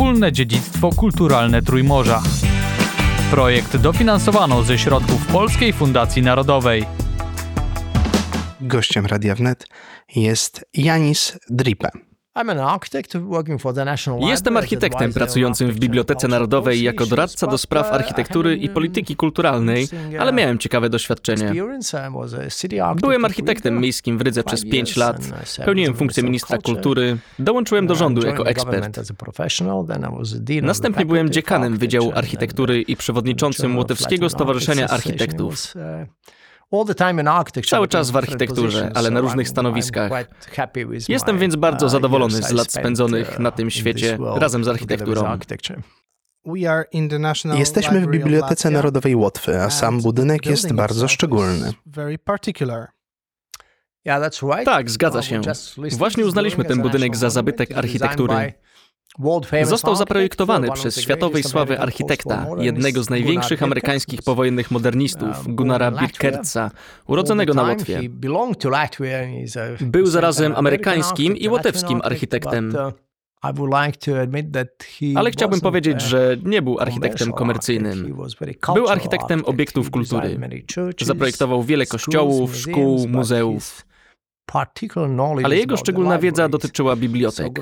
wspólne dziedzictwo kulturalne Trójmorza. Projekt dofinansowano ze środków Polskiej Fundacji Narodowej. Gościem Radia Wnet jest Janis Dripe. Jestem architektem pracującym w Bibliotece Narodowej jako doradca do spraw architektury i polityki kulturalnej, ale miałem ciekawe doświadczenie. Byłem architektem miejskim w Rydze przez 5 lat, pełniłem funkcję ministra kultury, dołączyłem do rządu jako ekspert. Następnie byłem dziekanem Wydziału Architektury i przewodniczącym Łotewskiego Stowarzyszenia Architektów. Cały czas w architekturze, ale na różnych stanowiskach. Jestem więc bardzo zadowolony z lat spędzonych na tym świecie razem z architekturą. Jesteśmy w Bibliotece Narodowej Łotwy, a sam budynek jest bardzo szczególny. Tak, zgadza się. Właśnie uznaliśmy ten budynek za zabytek architektury. Został zaprojektowany przez światowej sławy architekta, jednego z największych amerykańskich powojennych modernistów, Gunnara Birkertza, urodzonego na Łotwie. Był zarazem amerykańskim i łotewskim architektem. Ale chciałbym powiedzieć, że nie był architektem komercyjnym. Był architektem obiektów kultury. Zaprojektował wiele kościołów, szkół, muzeów. Ale jego szczególna wiedza dotyczyła bibliotek.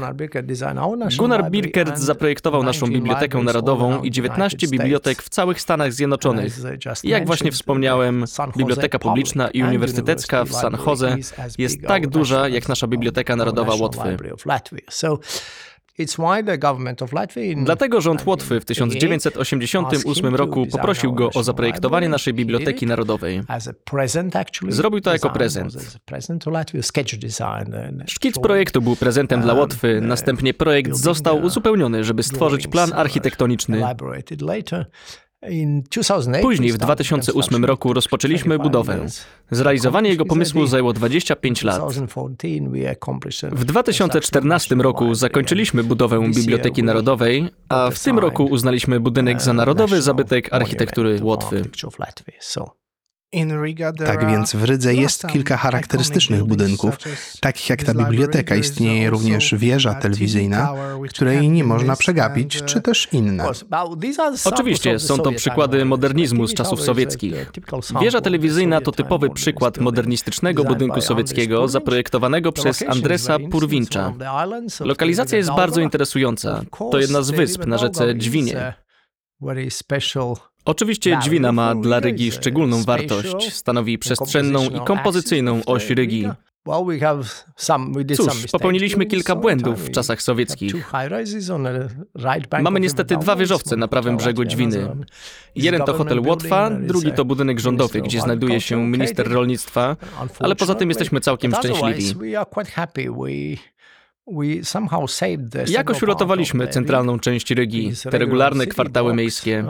Gunnar Birkert zaprojektował naszą Bibliotekę Narodową i 19 bibliotek w całych Stanach Zjednoczonych. I jak właśnie wspomniałem, Biblioteka Publiczna i Uniwersytecka w San Jose jest tak duża jak nasza Biblioteka Narodowa Łotwy. Dlatego rząd Łotwy w 1988 roku poprosił go o zaprojektowanie naszej Biblioteki Narodowej. Zrobił to jako prezent. Szkic projektu był prezentem dla Łotwy, następnie projekt został uzupełniony, żeby stworzyć plan architektoniczny. Później w 2008 roku rozpoczęliśmy budowę. Zrealizowanie jego pomysłu zajęło 25 lat. W 2014 roku zakończyliliśmy budowę Biblioteki Narodowej, a w tym roku uznaliśmy budynek za narodowy zabytek architektury Łotwy. Tak więc w Rydze jest kilka charakterystycznych budynków, takich jak ta biblioteka. Istnieje również wieża telewizyjna, której nie można przegapić, czy też inne. Oczywiście, są to przykłady modernizmu z czasów sowieckich. Wieża telewizyjna to typowy przykład modernistycznego budynku sowieckiego zaprojektowanego przez Andresa Purwincza. Lokalizacja jest bardzo interesująca. To jedna z wysp na rzece Dźwinie. Oczywiście Dźwina ma dla Rygi szczególną wartość. Stanowi przestrzenną i kompozycyjną oś Rygi. Cóż, popełniliśmy kilka błędów w czasach sowieckich. Mamy niestety dwa wieżowce na prawym brzegu Dźwiny. Jeden to hotel Łotwa, drugi to budynek rządowy, gdzie znajduje się minister rolnictwa, ale poza tym jesteśmy całkiem szczęśliwi. Jakoś uratowaliśmy centralną część Rygi, te regularne kwartały miejskie.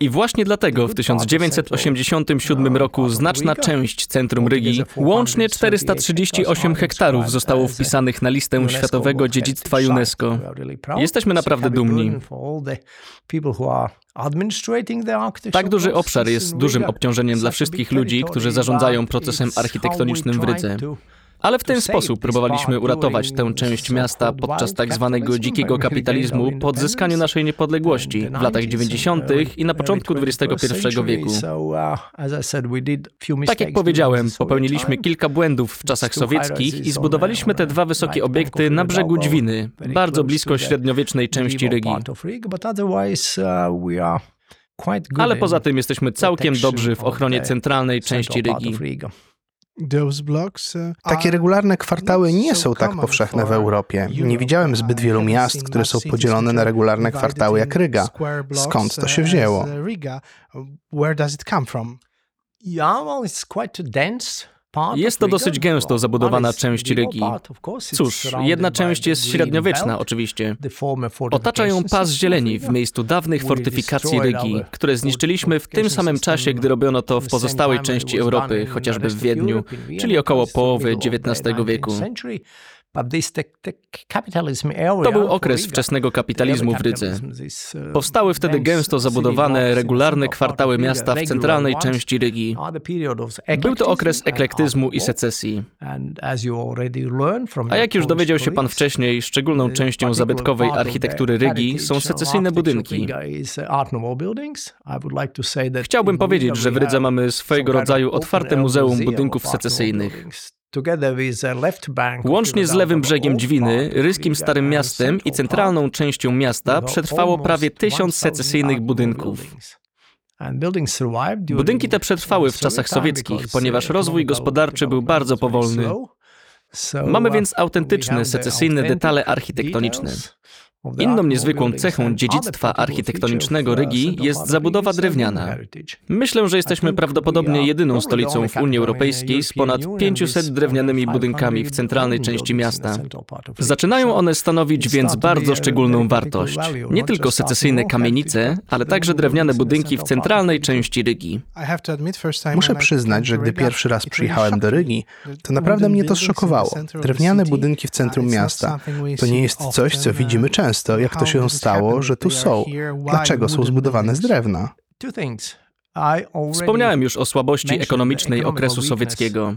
I właśnie dlatego w 1987 roku znaczna część centrum Rygi, łącznie 438 hektarów, zostało wpisanych na listę Światowego Dziedzictwa UNESCO. Jesteśmy naprawdę dumni. Tak duży obszar jest dużym obciążeniem dla wszystkich ludzi, którzy zarządzają procesem architektonicznym w Rydze. Ale w ten sposób próbowaliśmy uratować tę część miasta podczas tak zwanego dzikiego kapitalizmu po odzyskaniu naszej niepodległości w latach 90. i na początku XXI wieku. Tak jak powiedziałem, popełniliśmy kilka błędów w czasach sowieckich i zbudowaliśmy te dwa wysokie obiekty na brzegu Dźwiny, bardzo blisko średniowiecznej części Rygi. Ale poza tym jesteśmy całkiem dobrzy w ochronie centralnej części Rygi. Takie regularne kwartały nie są tak powszechne w Europie. Nie widziałem zbyt wielu miast, które są podzielone na regularne kwartały jak Ryga. Skąd to się wzięło? Jest to dosyć gęsto zabudowana część Rygi. Cóż, jedna część jest średniowieczna oczywiście. Otacza ją pas zieleni w miejscu dawnych fortyfikacji Rygi, które zniszczyliśmy w tym samym czasie, gdy robiono to w pozostałej części Europy, chociażby w Wiedniu, czyli około połowy XIX wieku. To był okres wczesnego kapitalizmu w Rydze. Powstały wtedy gęsto zabudowane, regularne kwartały miasta w centralnej części Rygi. Był to okres eklektyzmu i secesji. A jak już dowiedział się pan wcześniej, szczególną częścią zabytkowej architektury Rygi są secesyjne budynki. Chciałbym powiedzieć, że w Rydze mamy swojego rodzaju otwarte muzeum budynków secesyjnych. Łącznie z lewym brzegiem Dwiny, ryskim Starym Miastem i centralną częścią miasta przetrwało prawie tysiąc secesyjnych budynków. Budynki te przetrwały w czasach sowieckich, ponieważ rozwój gospodarczy był bardzo powolny. Mamy więc autentyczne, secesyjne detale architektoniczne. Inną niezwykłą cechą dziedzictwa architektonicznego Rygi jest zabudowa drewniana. Myślę, że jesteśmy prawdopodobnie jedyną stolicą w Unii Europejskiej z ponad 500 drewnianymi budynkami w centralnej części miasta. Zaczynają one stanowić więc bardzo szczególną wartość. Nie tylko secesyjne kamienice, ale także drewniane budynki w centralnej części Rygi. Muszę przyznać, że gdy pierwszy raz przyjechałem do Rygi, to naprawdę mnie to zszokowało. Drewniane budynki w centrum miasta to nie jest coś, co widzimy często często, jak to się stało, że tu są. Dlaczego są zbudowane z drewna? Wspomniałem już o słabości ekonomicznej okresu sowieckiego,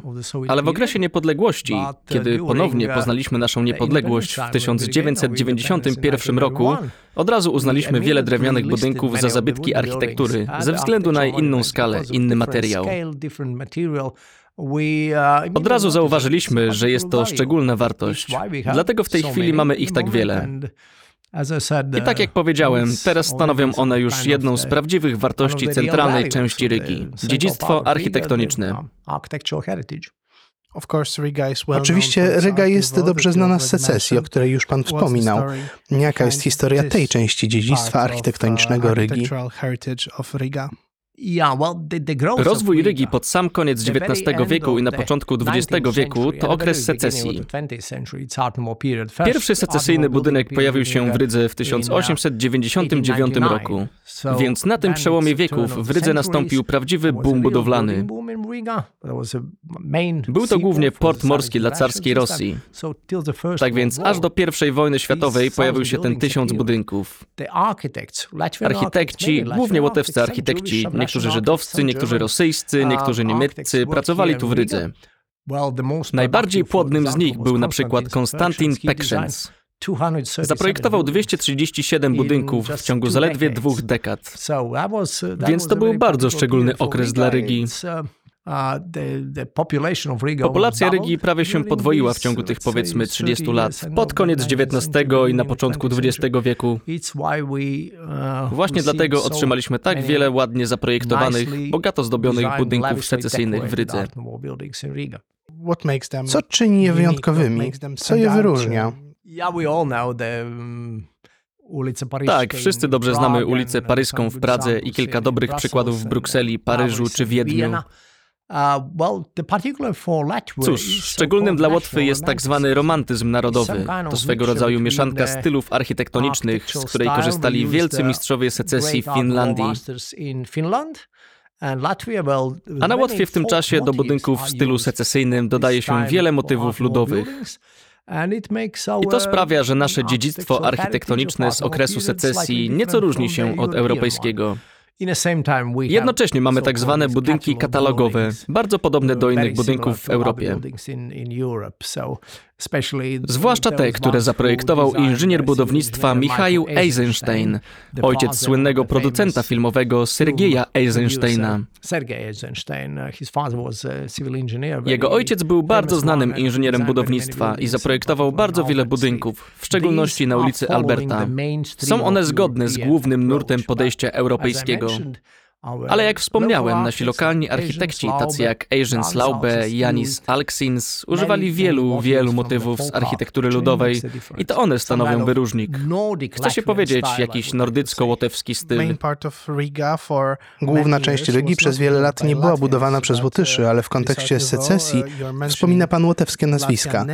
ale w okresie niepodległości, kiedy ponownie poznaliśmy naszą niepodległość w 1991 roku, od razu uznaliśmy wiele drewnianych budynków za zabytki architektury ze względu na inną skalę, inny materiał. Od razu zauważyliśmy, że jest to szczególna wartość. Dlatego w tej chwili mamy ich tak wiele. I tak jak powiedziałem, teraz stanowią one już jedną z prawdziwych wartości centralnej części Rygi dziedzictwo architektoniczne. Oczywiście Ryga jest dobrze znana z secesji, o której już pan wspominał. Jaka jest historia tej części dziedzictwa architektonicznego Rygi? Rozwój Rygi pod sam koniec XIX wieku i na początku XX wieku to okres secesji. Pierwszy secesyjny budynek pojawił się w Rydze w 1899 roku, więc na tym przełomie wieków w Rydze nastąpił prawdziwy boom budowlany. Był to głównie port morski dla carskiej Rosji. Tak więc aż do I wojny światowej pojawił się ten tysiąc budynków. Architekci, głównie łotewscy architekci, niektórzy żydowscy, niektórzy rosyjscy, niektórzy niemieccy pracowali tu w Rydze. Najbardziej płodnym z nich był na przykład Konstantin Pekrzens. Zaprojektował 237 budynków w ciągu zaledwie dwóch dekad. Więc to był bardzo szczególny okres dla Rygi. Populacja Rygi prawie się podwoiła w ciągu tych powiedzmy 30 lat, pod koniec XIX i na początku XX wieku. Właśnie dlatego otrzymaliśmy tak wiele ładnie zaprojektowanych, bogato zdobionych budynków secesyjnych w Rydze. Co czyni je wyjątkowymi? Co je wyróżnia? Tak, wszyscy dobrze znamy ulicę Paryską w Pradze i kilka dobrych przykładów w Brukseli, Paryżu czy Wiedniu. Cóż, szczególnym dla Łotwy jest tak zwany romantyzm narodowy. To swego rodzaju mieszanka stylów architektonicznych, z której korzystali wielcy mistrzowie secesji w Finlandii. A na Łotwie w tym czasie do budynków w stylu secesyjnym dodaje się wiele motywów ludowych. I to sprawia, że nasze dziedzictwo architektoniczne z okresu secesji nieco różni się od europejskiego. Jednocześnie mamy tak zwane budynki katalogowe, bardzo podobne do innych budynków w Europie. Zwłaszcza te, które zaprojektował inżynier budownictwa Michał Eisenstein, ojciec słynnego producenta filmowego Sergeja Eisensteina. Jego ojciec był bardzo znanym inżynierem budownictwa i zaprojektował bardzo wiele budynków, w szczególności na ulicy Alberta. Są one zgodne z głównym nurtem podejścia europejskiego. Ale jak wspomniałem, nasi lokalni architekci, tacy jak Asian Slaube, Janis Alksins, używali wielu, wielu motywów z architektury ludowej i to one stanowią wyróżnik. Chce się powiedzieć jakiś nordycko-łotewski styl. Główna część Rygi przez wiele lat nie była budowana przez Łotyszy, ale w kontekście secesji wspomina pan łotewskie nazwiska.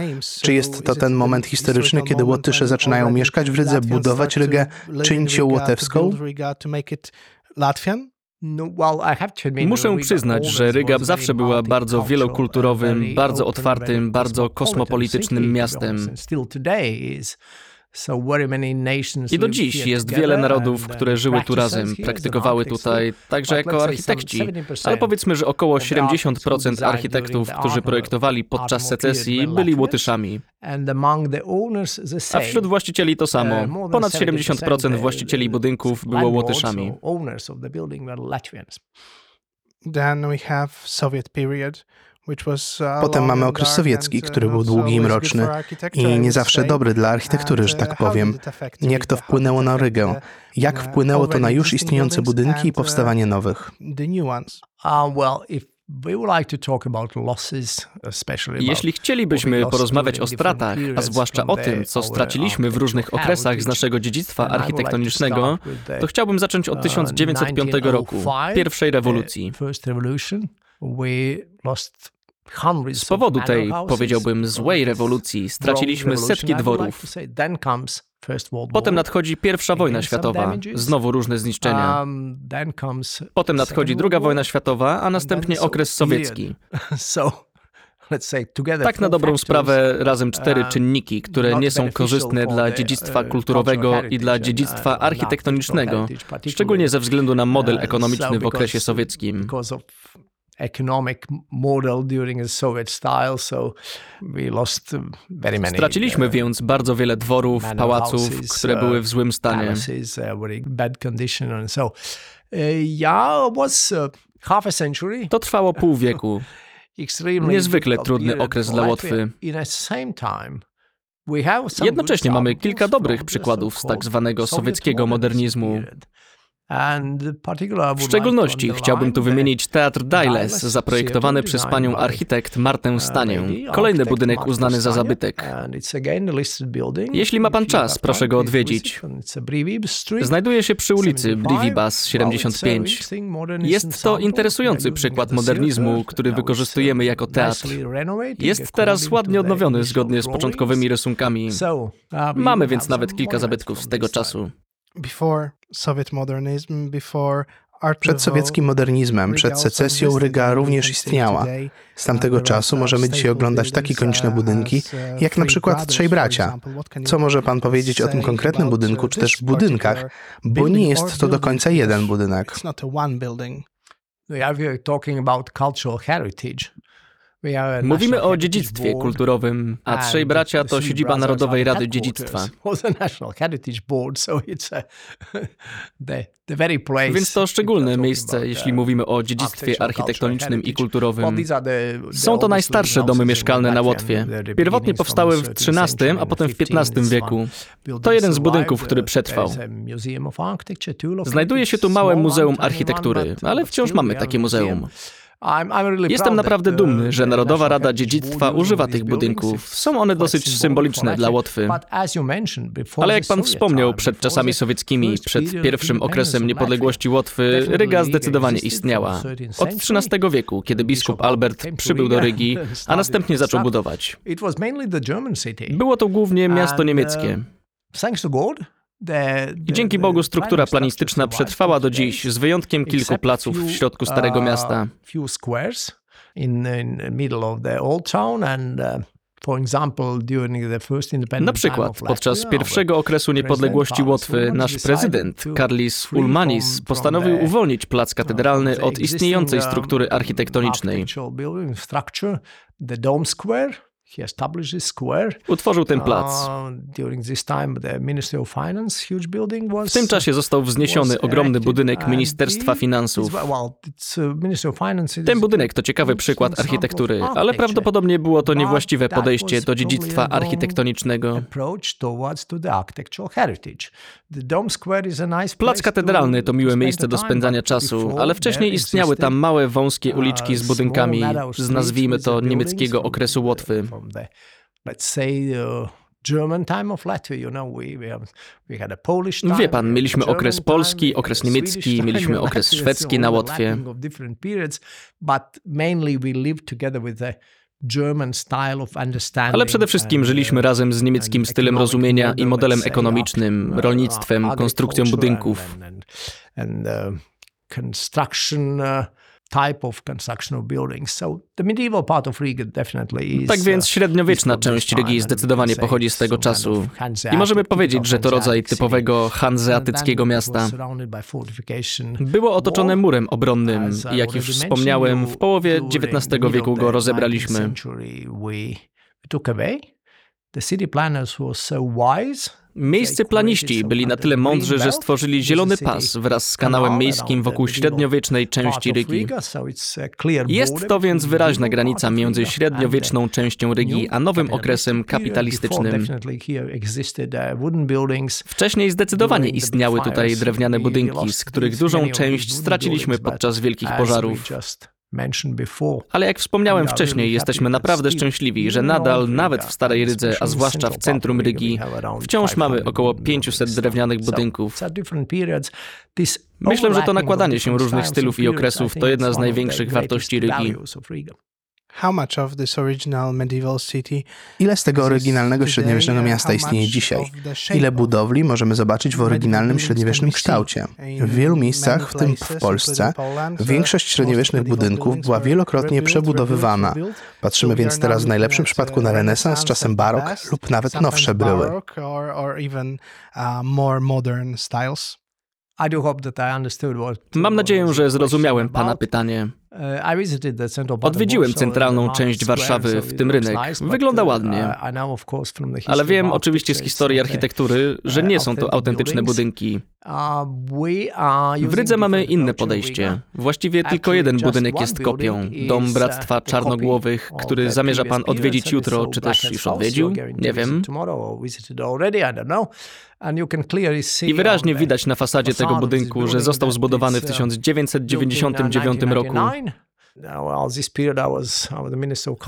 Czy jest to ten moment historyczny, kiedy Łotysze zaczynają mieszkać w Rydze, budować Rygę, czynić ją łotewską? Latwian? No, Muszę przyznać, że Riga zawsze była bardzo wielokulturowym, bardzo otwartym, bardzo kosmopolitycznym miastem. I do dziś jest wiele narodów, które żyły tu razem, praktykowały tutaj, także jako architekci. Ale powiedzmy, że około 70% architektów, którzy projektowali podczas secesji, byli Łotyszami. A wśród właścicieli to samo. Ponad 70% właścicieli budynków było Łotyszami. Then we have Soviet period. Potem mamy okres sowiecki, który był długi i mroczny i nie zawsze dobry dla architektury, że tak powiem. Jak to wpłynęło na Rygę? Jak wpłynęło to na już istniejące budynki i powstawanie nowych? Jeśli chcielibyśmy porozmawiać o stratach, a zwłaszcza o tym, co straciliśmy w różnych okresach z naszego dziedzictwa architektonicznego, to chciałbym zacząć od 1905 roku, pierwszej rewolucji. Z powodu tej, powiedziałbym, złej rewolucji straciliśmy setki dworów. Potem nadchodzi pierwsza wojna światowa, znowu różne zniszczenia. Potem nadchodzi druga wojna światowa, a następnie okres sowiecki. Tak na dobrą sprawę razem cztery czynniki, które nie są korzystne dla dziedzictwa kulturowego i dla dziedzictwa architektonicznego, szczególnie ze względu na model ekonomiczny w okresie sowieckim economic model during the Soviet style, so we lost very many. Straciliśmy uh, więc bardzo wiele dworów, pałaców, które były w złym uh, stanie. Uh, bad condition and so yeah, was half a century. To trwało pół wieku. Niezwykle trudny okres dla Łotwy. Jednocześnie mamy kilka dobrych przykładów z tak zwanego sowieckiego modernizmu. W szczególności chciałbym tu wymienić Teatr Dailes, zaprojektowany przez panią architekt Martę Stanię. Kolejny budynek uznany za zabytek. Jeśli ma pan czas, proszę go odwiedzić. Znajduje się przy ulicy Brivibas 75. Jest to interesujący przykład modernizmu, który wykorzystujemy jako teatr. Jest teraz ładnie odnowiony zgodnie z początkowymi rysunkami. Mamy więc nawet kilka zabytków z tego czasu. Przed sowieckim modernizmem, przed secesją Ryga również istniała. Z tamtego czasu możemy dzisiaj oglądać takie ikoniczne budynki, jak na przykład Trzej Bracia. Co może pan powiedzieć o tym konkretnym budynku, czy też budynkach, bo nie jest to do końca jeden budynek. talking about cultural heritage. Mówimy o dziedzictwie kulturowym, a Trzej Bracia to siedziba Narodowej Rady Dziedzictwa. Więc to szczególne miejsce, jeśli mówimy o dziedzictwie architektonicznym i kulturowym. Są to najstarsze domy mieszkalne na Łotwie. Pierwotnie powstały w XIII, a potem w XV wieku. To jeden z budynków, który przetrwał. Znajduje się tu małe Muzeum Architektury, ale wciąż mamy takie muzeum. Jestem naprawdę dumny, że Narodowa Rada Dziedzictwa używa tych budynków. Są one dosyć symboliczne dla Łotwy. Ale jak pan wspomniał, przed czasami sowieckimi, przed pierwszym okresem niepodległości Łotwy, Ryga zdecydowanie istniała. Od XIII wieku, kiedy biskup Albert przybył do Rygi, a następnie zaczął budować. Było to głównie miasto niemieckie. I dzięki Bogu struktura planistyczna przetrwała do dziś, z wyjątkiem kilku placów w środku Starego uh, Miasta. Na przykład podczas pierwszego okresu niepodległości Łotwy nasz prezydent Karlis Ulmanis postanowił uwolnić plac katedralny od istniejącej struktury architektonicznej. Utworzył ten plac. W tym czasie został wzniesiony ogromny budynek Ministerstwa Finansów. Ten budynek to ciekawy przykład architektury, ale prawdopodobnie było to niewłaściwe podejście do dziedzictwa architektonicznego. Plac katedralny to miłe miejsce do spędzania czasu, ale wcześniej istniały tam małe, wąskie uliczki z budynkami z nazwijmy to niemieckiego okresu Łotwy. Wie pan, mieliśmy okres polski, okres niemiecki, mieliśmy okres szwedzki na Łotwie. Ale przede wszystkim żyliśmy razem z niemieckim stylem rozumienia i modelem ekonomicznym, rolnictwem, konstrukcją budynków. construction uh, type of construction of buildings. So the medieval part of Riga definitely is, Tak więc uh, średniowieczna część Rygi zdecydowanie pochodzi z tego czasu. I możemy powiedzieć, że to rodzaj typowego hanzeatyckiego miasta. Było otoczone murem obronnym I jak już wspomniałem, w połowie XIX wieku go rozebraliśmy. 19th century, we took away. The city planners were so wise Miejscy planiści byli na tyle mądrzy, że stworzyli zielony pas wraz z kanałem miejskim wokół średniowiecznej części Rygi. Jest to więc wyraźna granica między średniowieczną częścią Rygi a nowym okresem kapitalistycznym. Wcześniej zdecydowanie istniały tutaj drewniane budynki, z których dużą część straciliśmy podczas wielkich pożarów. Ale jak wspomniałem wcześniej, jesteśmy naprawdę szczęśliwi, że nadal, nawet w Starej Rydze, a zwłaszcza w centrum Rygi, wciąż mamy około 500 drewnianych budynków. Myślę, że to nakładanie się różnych stylów i okresów to jedna z największych wartości Rygi. How much of this original medieval city Ile z tego oryginalnego średniowiecznego miasta istnieje dzisiaj? Ile budowli możemy zobaczyć w oryginalnym średniowiecznym kształcie? W wielu miejscach, w tym w Polsce, większość średniowiecznych budynków była wielokrotnie przebudowywana. Patrzymy więc teraz w najlepszym przypadku na renesans, czasem barok lub nawet nowsze bryły. Mam nadzieję, że zrozumiałem Pana pytanie. Odwiedziłem centralną część Warszawy, w tym rynek. Wygląda ładnie. Ale wiem oczywiście z historii architektury, że nie są to autentyczne budynki. W Rydze mamy inne podejście. Właściwie tylko jeden budynek jest kopią. Dom Bractwa Czarnogłowych, który zamierza pan odwiedzić jutro, czy też już odwiedził? Nie wiem. I wyraźnie widać na fasadzie tego budynku, że został zbudowany w 1999 roku.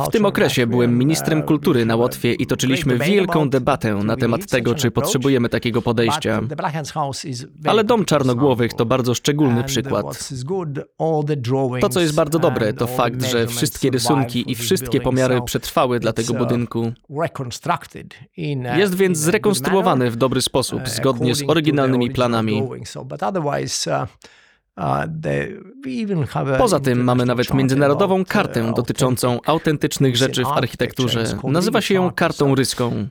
W tym okresie byłem ministrem kultury na Łotwie i toczyliśmy wielką debatę na temat tego, czy potrzebujemy takiego podejścia. Ale Dom Czarnogłowych to bardzo szczególny przykład. To, co jest bardzo dobre, to fakt, że wszystkie rysunki i wszystkie pomiary przetrwały dla tego budynku. Jest więc zrekonstruowany w dobry sposób, zgodnie z oryginalnymi planami. Poza tym mamy nawet międzynarodową kartę dotyczącą autentycznych rzeczy w architekturze. Nazywa się ją kartą ryską.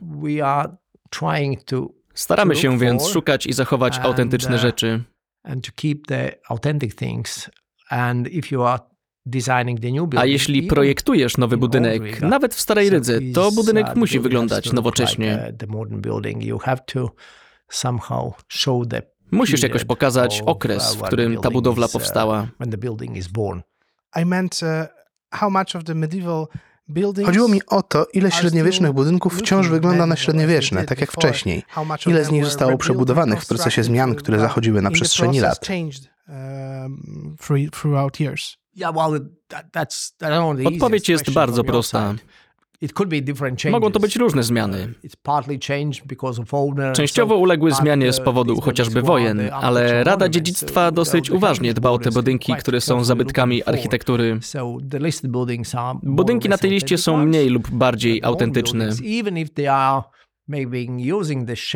Staramy się więc szukać i zachować autentyczne rzeczy. A jeśli projektujesz nowy budynek, nawet w Starej Rydze, to budynek musi wyglądać nowocześnie. Musisz jakoś pokazać okres, w którym ta budowla powstała. Chodziło mi o to, ile średniowiecznych budynków wciąż wygląda na średniowieczne, tak jak wcześniej. Ile z nich zostało przebudowanych w procesie zmian, które zachodziły na przestrzeni lat. Odpowiedź jest bardzo prosta. Mogą to być różne zmiany. Częściowo uległy zmianie z powodu chociażby wojen, ale Rada Dziedzictwa dosyć uważnie dba o te budynki, które są zabytkami architektury. Budynki na tej liście są mniej lub bardziej autentyczne.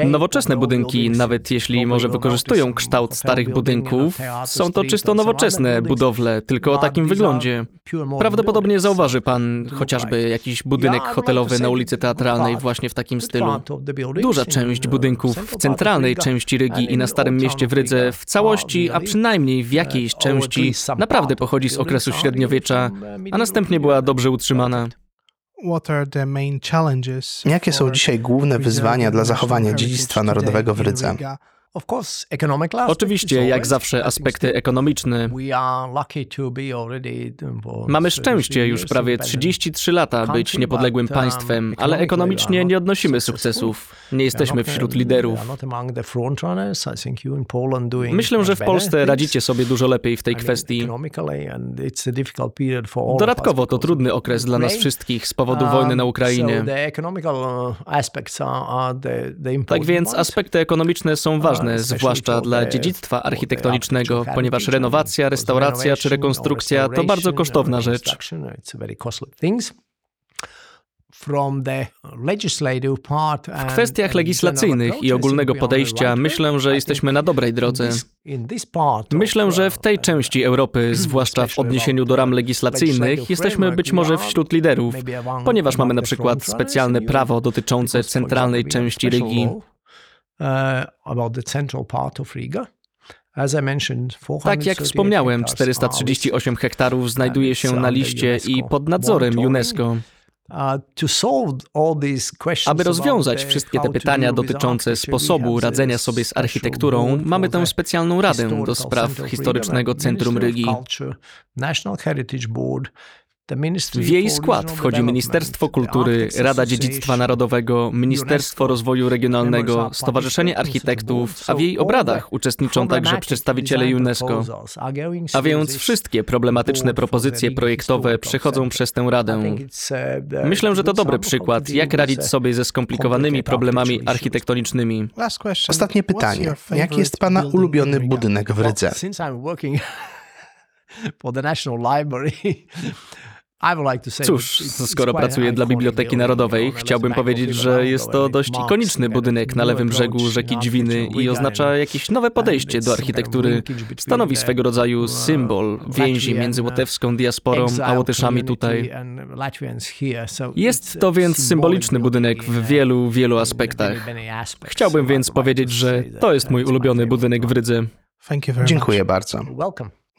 Nowoczesne budynki, nawet jeśli może wykorzystują kształt starych budynków, są to czysto nowoczesne budowle, tylko o takim wyglądzie. Prawdopodobnie zauważy pan chociażby jakiś budynek hotelowy na ulicy Teatralnej właśnie w takim stylu. Duża część budynków w centralnej części Rygi i na Starym Mieście w Rydze w całości, a przynajmniej w jakiejś części, naprawdę pochodzi z okresu średniowiecza, a następnie była dobrze utrzymana. Jakie są dzisiaj główne wyzwania dla zachowania dziedzictwa narodowego w Rydze? Oczywiście, jak zawsze, aspekty ekonomiczne. Mamy szczęście już prawie 33 lata być niepodległym państwem, ale ekonomicznie nie odnosimy sukcesów. Nie jesteśmy wśród liderów. Myślę, że w Polsce radzicie sobie dużo lepiej w tej kwestii. Dodatkowo to trudny okres dla nas wszystkich z powodu wojny na Ukrainie. Tak więc aspekty ekonomiczne są ważne zwłaszcza dla dziedzictwa architektonicznego, ponieważ renowacja, restauracja czy rekonstrukcja to bardzo kosztowna rzecz. W kwestiach legislacyjnych i ogólnego podejścia myślę, że jesteśmy na dobrej drodze. Myślę, że w tej części Europy, zwłaszcza w odniesieniu do ram legislacyjnych, jesteśmy być może wśród liderów, ponieważ mamy na przykład specjalne prawo dotyczące centralnej części Rygi. Tak jak wspomniałem, 438 hektarów znajduje się na liście i pod nadzorem UNESCO. Aby rozwiązać wszystkie te pytania dotyczące sposobu radzenia sobie z architekturą, mamy tę specjalną radę do spraw historycznego centrum Rygi. W jej skład wchodzi Ministerstwo Kultury, Rada Dziedzictwa Narodowego, Ministerstwo Rozwoju Regionalnego, Stowarzyszenie Architektów, a w jej obradach uczestniczą także przedstawiciele UNESCO. A więc wszystkie problematyczne propozycje projektowe przechodzą przez tę Radę. Myślę, że to dobry przykład, jak radzić sobie ze skomplikowanymi problemami architektonicznymi. Ostatnie pytanie. Jaki jest Pana ulubiony budynek w Rydze? Cóż, skoro pracuję dla Biblioteki Narodowej, chciałbym powiedzieć, że jest to dość ikoniczny budynek na lewym brzegu rzeki Dźwiny i oznacza jakieś nowe podejście do architektury. Stanowi swego rodzaju symbol więzi między łotewską diasporą a Łotyszami tutaj. Jest to więc symboliczny budynek w wielu, wielu aspektach. Chciałbym więc powiedzieć, że to jest mój ulubiony budynek w Rydze. Dziękuję bardzo.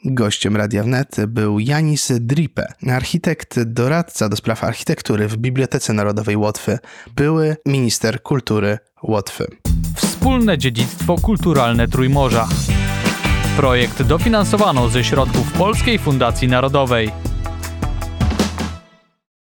Gościem Radia Wnet był Janis Dripe, architekt, doradca do spraw architektury w Bibliotece Narodowej Łotwy, były minister kultury Łotwy. Wspólne dziedzictwo kulturalne Trójmorza. Projekt dofinansowano ze środków Polskiej Fundacji Narodowej.